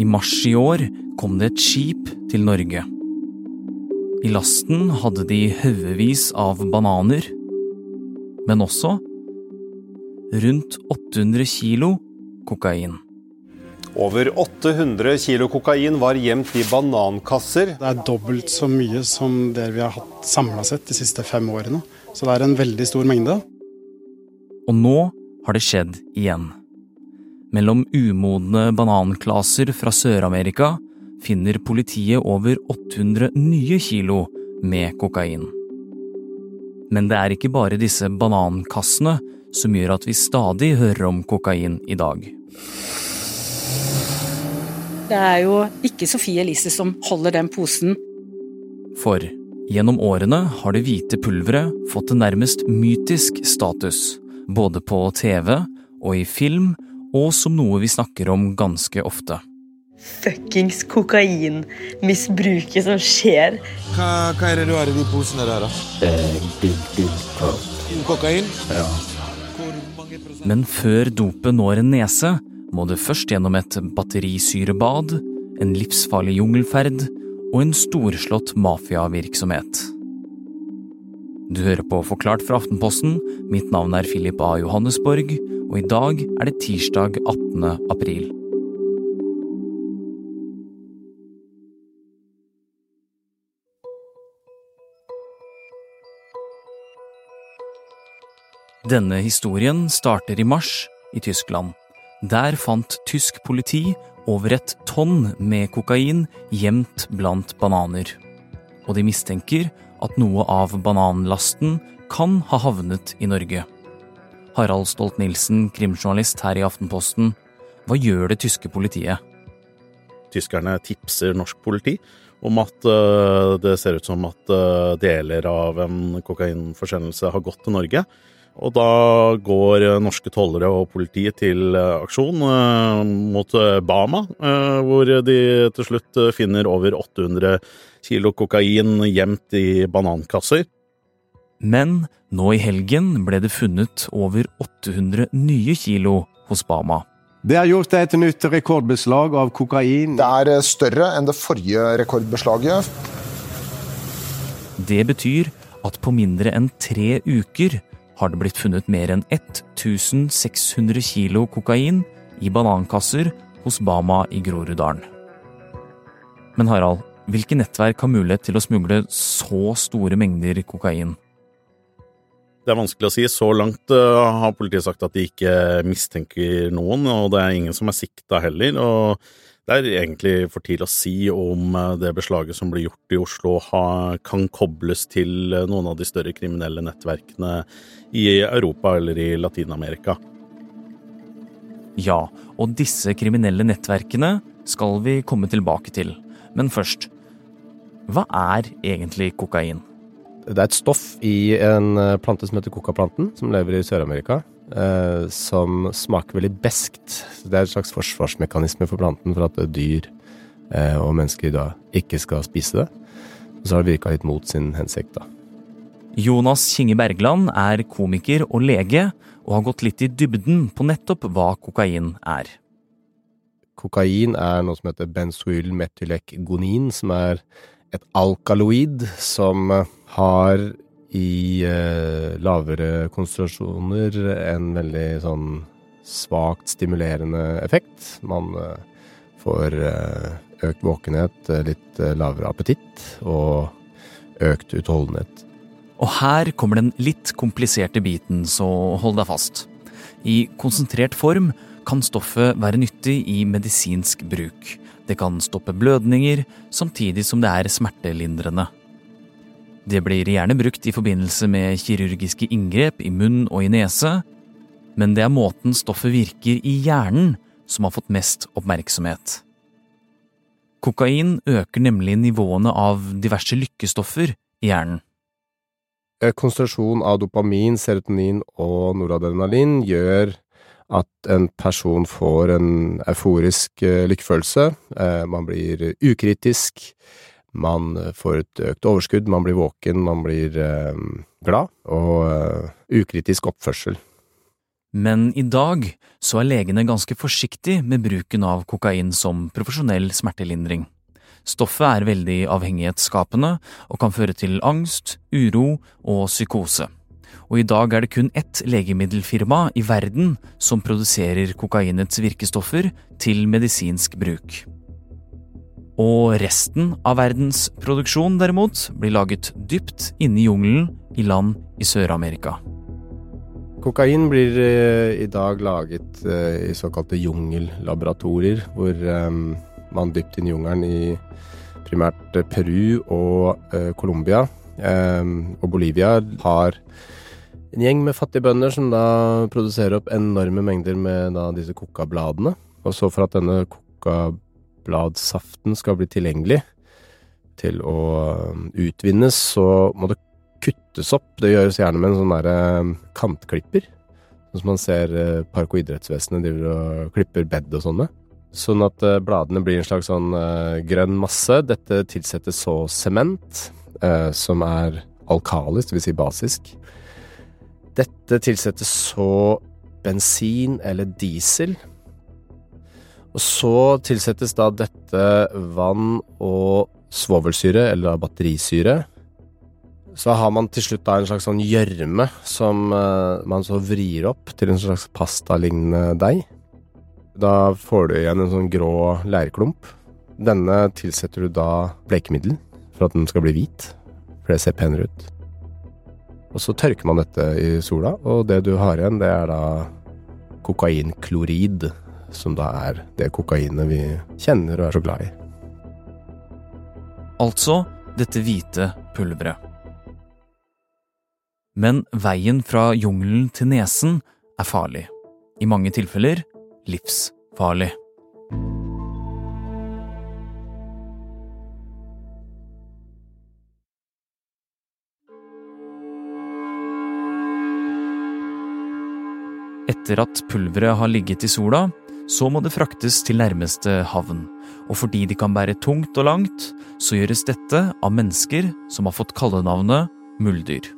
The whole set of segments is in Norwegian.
I mars i år kom det et skip til Norge. I lasten hadde de haugevis av bananer, men også rundt 800 kilo kokain. Over 800 kilo kokain var gjemt i banankasser. Det er dobbelt så mye som det vi har hatt samla sett de siste fem årene. Så det er en veldig stor mengde. Og nå har det skjedd igjen. Mellom umodne bananklaser fra Sør-Amerika finner politiet over 800 nye kilo med kokain. Men det er ikke bare disse banankassene som gjør at vi stadig hører om kokain i dag. Det er jo ikke Sofie Elise som holder den posen. For gjennom årene har det hvite pulveret fått en nærmest mytisk status, både på TV og i film, og som noe vi snakker om ganske ofte. Fuckings kokainmisbruket som skjer. Hva, hva er det du har i de posene der, da? Kokain? Ja. Men før dopet når en nese, må det først gjennom et batterisyrebad, en livsfarlig jungelferd og en storslått mafiavirksomhet. Du hører på Forklart fra Aftenposten. Mitt navn er Philip A. Johannesborg, og i dag er det tirsdag 18. april. Denne historien starter i mars i Tyskland. Der fant tysk politi over et tonn med kokain gjemt blant bananer. Og de mistenker at noe av bananlasten kan ha havnet i Norge. Harald Stolt-Nielsen, krimjournalist her i Aftenposten. Hva gjør det tyske politiet? Tyskerne tipser norsk politi om at uh, det ser ut som at uh, deler av en kokainforsendelse har gått til Norge. Og da går norske tollere og politiet til aksjon uh, mot Bama, hvor de til slutt finner over 800 kilo kokain gjemt i banankasser. Men nå i helgen ble det funnet over 800 nye kilo hos Bama. Det er gjort et nytt rekordbeslag av kokain. Det er større enn det forrige rekordbeslaget. Det betyr at på mindre enn tre uker har det blitt funnet mer enn 1600 kilo kokain i banankasser hos Bama i Groruddalen. Men Harald, hvilke nettverk har mulighet til å smugle så store mengder kokain? Det er vanskelig å si. Så langt uh, har politiet sagt at de ikke mistenker noen, og det er ingen som er sikta heller. og det er egentlig for tidlig å si om det beslaget som ble gjort i Oslo, kan kobles til noen av de større kriminelle nettverkene i Europa eller i Latin-Amerika. Ja, og disse kriminelle nettverkene skal vi komme tilbake til. Men først, hva er egentlig kokain? Det er et stoff i en plante som heter kokaplanten, som lever i Sør-Amerika. Eh, som smaker veldig beskt. Det er et slags forsvarsmekanisme for planten for at dyr eh, og mennesker da ikke skal spise det. Og så har det virka litt mot sin hensikt, da. Jonas Kinge Bergland er komiker og lege, og har gått litt i dybden på nettopp hva kokain er. Kokain er noe som heter benzoylmetylekgonin, som er et alkaloid som har i eh, lavere konsentrasjoner en veldig sånn svakt stimulerende effekt. Man eh, får eh, økt våkenhet, litt lavere appetitt og økt utholdenhet. Og her kommer den litt kompliserte biten, så hold deg fast. I konsentrert form kan stoffet være nyttig i medisinsk bruk. Det kan stoppe blødninger, samtidig som det er smertelindrende. Det blir gjerne brukt i forbindelse med kirurgiske inngrep i munn og i nese, men det er måten stoffet virker i hjernen som har fått mest oppmerksomhet. Kokain øker nemlig nivåene av diverse lykkestoffer i hjernen. Konsentrasjon av dopamin, serotonin og noradrenalin gjør at en person får en euforisk lykkefølelse. Man blir ukritisk, man får et økt overskudd, man blir våken, man blir glad, og ukritisk oppførsel. Men i dag så er legene ganske forsiktige med bruken av kokain som profesjonell smertelindring. Stoffet er veldig avhengighetsskapende og kan føre til angst, uro og psykose. Og i dag er det kun ett legemiddelfirma i verden som produserer kokainets virkestoffer til medisinsk bruk. Og resten av verdens produksjon, derimot, blir laget dypt inne i jungelen i land i Sør-Amerika. Kokain blir eh, i dag laget eh, i såkalte jungellaboratorier, hvor eh, man dypt inn i jungelen i primært Peru og Colombia og Bolivia har en gjeng med fattige bønder som da produserer opp enorme mengder med da disse kokabladene. Og så for at denne kokabladsaften skal bli tilgjengelig til å utvinnes, så må det kuttes opp. Det gjøres gjerne med en sånn derre kantklipper. Sånn som man ser Park- og idrettsvesenet driver og klipper bed og sånne. Sånn at uh, bladene blir en slags sånn uh, grønn masse. Dette tilsettes så sement, uh, som er alkalisk, dvs. Si basisk. Dette tilsettes så bensin eller diesel. Og så tilsettes da dette vann og svovelsyre, eller batterisyre. Så har man til slutt da en slags sånn gjørme som man så vrir opp til en slags pastalignende deig. Da får du igjen en sånn grå leirklump. Denne tilsetter du da blekemiddel for at den skal bli hvit, for det ser penere ut. Og så tørker man dette i sola, og det du har igjen, det er da kokainklorid, som da er det kokainet vi kjenner og er så glad i. Altså dette hvite pulveret. Men veien fra jungelen til nesen er farlig. I mange tilfeller livsfarlig. Etter at pulveret har ligget i sola, så må det fraktes til nærmeste havn. Og fordi de kan bære tungt og langt, så gjøres dette av mennesker som har fått kallenavnet muldyr.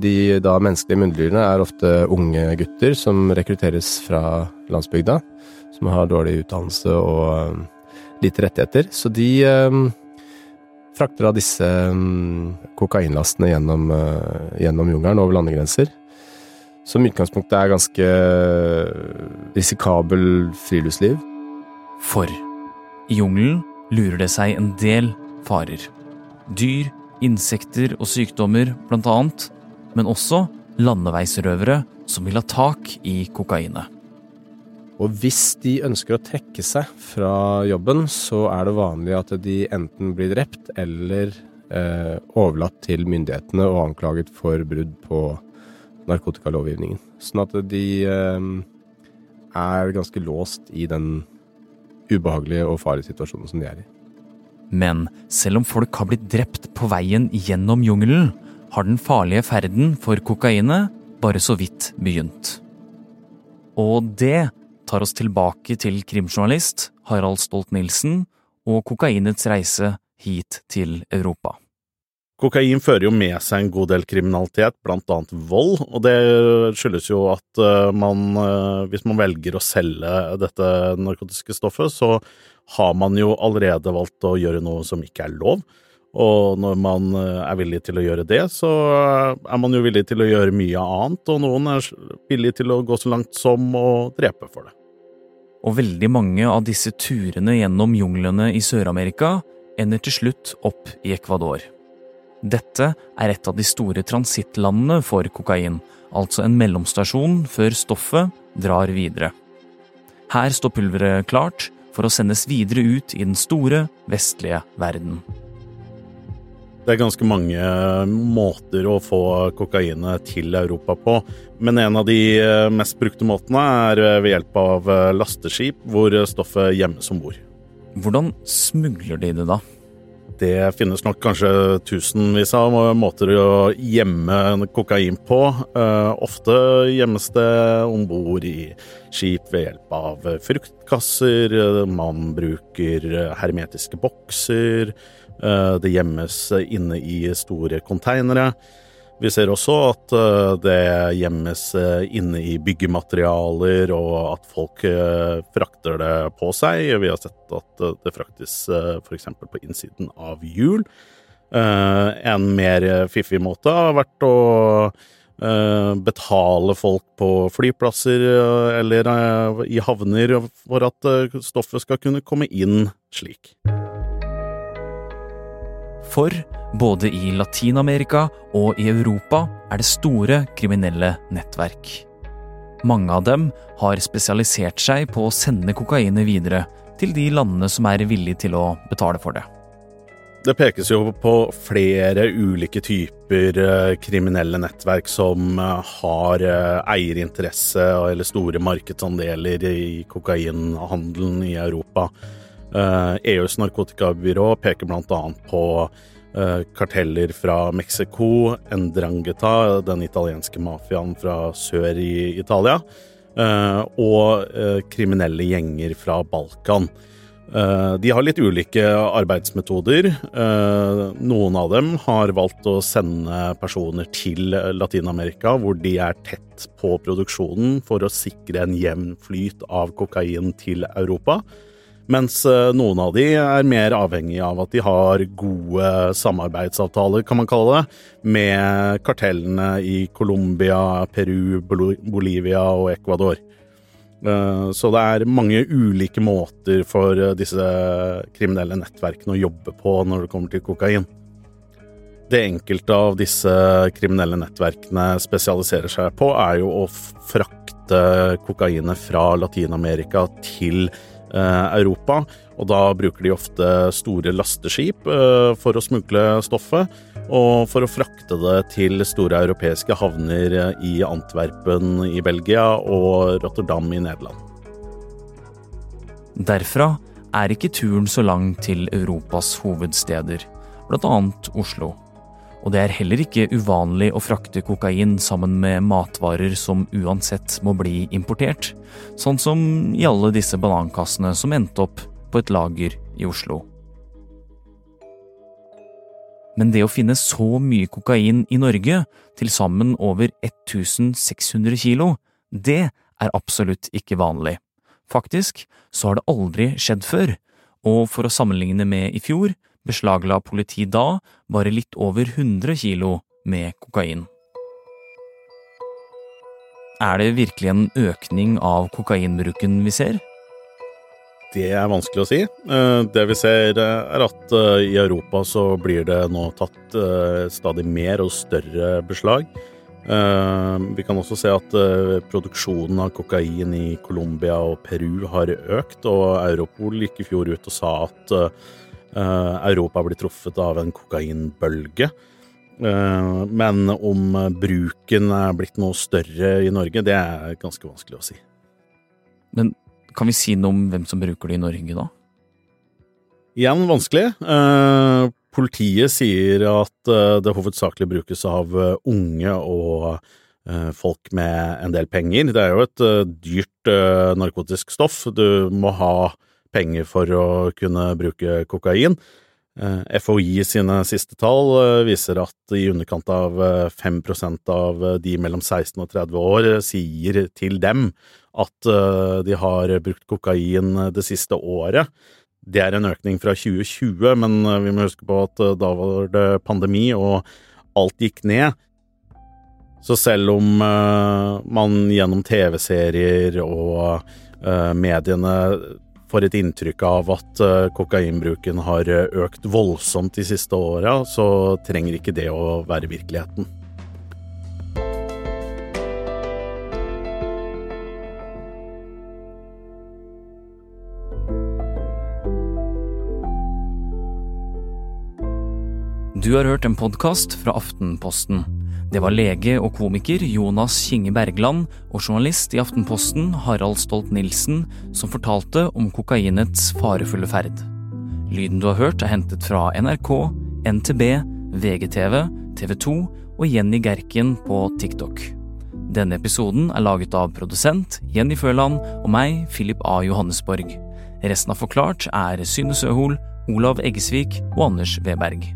De da menneskelige munndyrene er ofte unge gutter som rekrutteres fra landsbygda, som har dårlig utdannelse og um, lite rettigheter. Så de eh, frakter da disse um, kokainlastene gjennom, eh, gjennom jungelen over landegrenser. Som i utgangspunktet er ganske risikabel friluftsliv. For i jungelen lurer det seg en del farer. Dyr, insekter og sykdommer, blant annet, men også landeveisrøvere som vil ha tak i kokainet. Og hvis de ønsker å trekke seg fra jobben, så er det vanlig at de enten blir drept eller eh, overlatt til myndighetene og anklaget for brudd på narkotikalovgivningen. Sånn at de eh, er ganske låst i den ubehagelige og farlige situasjonen som de er i. Men selv om folk har blitt drept på veien gjennom jungelen, har den farlige ferden for kokainet bare så vidt begynt. Og det tar oss tilbake til krimjournalist Harald Stolt-Nielsen og kokainets reise hit til Europa. Kokain fører jo med seg en god del kriminalitet, blant annet vold, og det skyldes jo at man, hvis man velger å selge dette narkotiske stoffet, så har man jo allerede valgt å gjøre noe som ikke er lov. Og når man er villig til å gjøre det, så er man jo villig til å gjøre mye annet, og noen er villig til å gå så langt som å drepe for det. Og veldig mange av disse turene gjennom junglene i Sør-Amerika ender til slutt opp i Ecuador. Dette er et av de store transittlandene for kokain, altså en mellomstasjon før stoffet drar videre. Her står pulveret klart for å sendes videre ut i den store, vestlige verden. Det er ganske mange måter å få kokainet til Europa på, men en av de mest brukte måtene er ved hjelp av lasteskip hvor stoffet gjemmes om bord. Hvordan smugler de det da? Det finnes nok kanskje tusenvis av måter å gjemme kokain på. Ofte gjemmes det om bord i skip ved hjelp av fruktkasser, man bruker hermetiske bokser. Det gjemmes inne i store konteinere. Vi ser også at det gjemmes inne i byggematerialer, og at folk frakter det på seg. Vi har sett at det fraktes f.eks. på innsiden av hjul. En mer fiffig måte har vært å Eh, betale folk på flyplasser eh, eller eh, i havner for at stoffet skal kunne komme inn slik. For både i Latin-Amerika og i Europa er det store kriminelle nettverk. Mange av dem har spesialisert seg på å sende kokainet videre til de landene som er villige til å betale for det. Det pekes jo på flere ulike typer eh, kriminelle nettverk som eh, har eh, eierinteresse eller store markedsandeler i kokainhandelen i Europa. EUs e narkotikabyrå peker bl.a. på karteller fra Mexico, Endrangheta, den italienske mafiaen fra sør i Italia, og kriminelle gjenger fra Balkan. Eh, de har litt ulike arbeidsmetoder. Eh, noen av dem har valgt å sende personer til Latin-Amerika, hvor de er tett på produksjonen for å sikre en jevn flyt av kokain til Europa. Mens eh, noen av de er mer avhengig av at de har gode samarbeidsavtaler, kan man kalle det, med kartellene i Colombia, Peru, Bolivia og Ecuador. Eh, så det er mange ulike måter for eh, disse kriminelle nettverkene å jobbe på når det kommer til kokain. Det enkelte av disse kriminelle nettverkene spesialiserer seg på, er jo å frakte kokainet fra Latin-Amerika til eh, Europa. Og da bruker de ofte store lasteskip for å smugle stoffet og for å frakte det til store europeiske havner i Antwerpen i Belgia og Rotterdam i Nederland. Derfra er ikke turen så lang til Europas hovedsteder, bl.a. Oslo. Og det er heller ikke uvanlig å frakte kokain sammen med matvarer som uansett må bli importert, sånn som i alle disse banankassene som endte opp på et lager i Oslo. Men det å finne så mye kokain i Norge, til sammen over 1600 kilo, det er absolutt ikke vanlig. Faktisk så har det aldri skjedd før, og for å sammenligne med i fjor, beslagla politi da bare litt over 100 kilo med kokain. Er det virkelig en økning av kokainbruken vi ser? Det er vanskelig å si. Eh, det vi ser, er at eh, i Europa så blir det nå tatt eh, stadig mer og større beslag. Vi kan også se at produksjonen av kokain i Colombia og Peru har økt, og Europol gikk i fjor ut og sa at Europa blir truffet av en kokainbølge. Men om bruken er blitt noe større i Norge, det er ganske vanskelig å si. Men kan vi si noe om hvem som bruker det i Norge, da? Igjen vanskelig. Eh, politiet sier at eh, det hovedsakelig brukes av eh, unge og eh, folk med en del penger. Det er jo et eh, dyrt eh, narkotisk stoff. Du må ha penger for å kunne bruke kokain. FHI sine siste tall viser at i underkant av 5% av de mellom 16 og 30 år sier til dem at eh, de har brukt kokain det siste året. Det er en økning fra 2020, men eh, vi må huske på at eh, da var det pandemi, og alt gikk ned. Så selv om man gjennom TV-serier og mediene får et inntrykk av at kokainbruken har økt voldsomt de siste åra, så trenger ikke det å være virkeligheten. Du har hørt en podkast fra Aftenposten. Det var lege og komiker Jonas Kinge Bergland og journalist i Aftenposten Harald Stolt-Nielsen som fortalte om kokainets farefulle ferd. Lyden du har hørt er hentet fra NRK, NTB, VGTV, TV 2 og Jenny Gerken på TikTok. Denne episoden er laget av produsent Jenny Føland og meg, Philip A. Johannesborg. Resten av Forklart er Synne Søhol, Olav Eggesvik og Anders Weberg.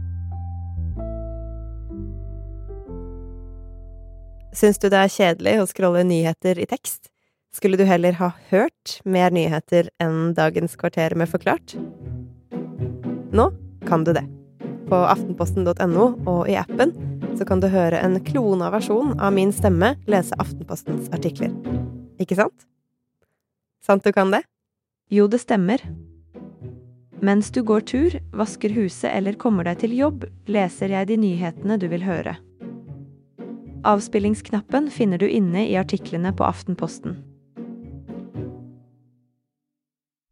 Syns du det er kjedelig å scrolle nyheter i tekst? Skulle du heller ha hørt mer nyheter enn Dagens kvarter med Forklart? Nå kan du det. På aftenposten.no og i appen så kan du høre en klona versjon av min stemme lese Aftenpostens artikler. Ikke sant? Sant du kan det? Jo, det stemmer. Mens du går tur, vasker huset eller kommer deg til jobb, leser jeg de nyhetene du vil høre. Avspillingsknappen finner du inne i artiklene på Aftenposten.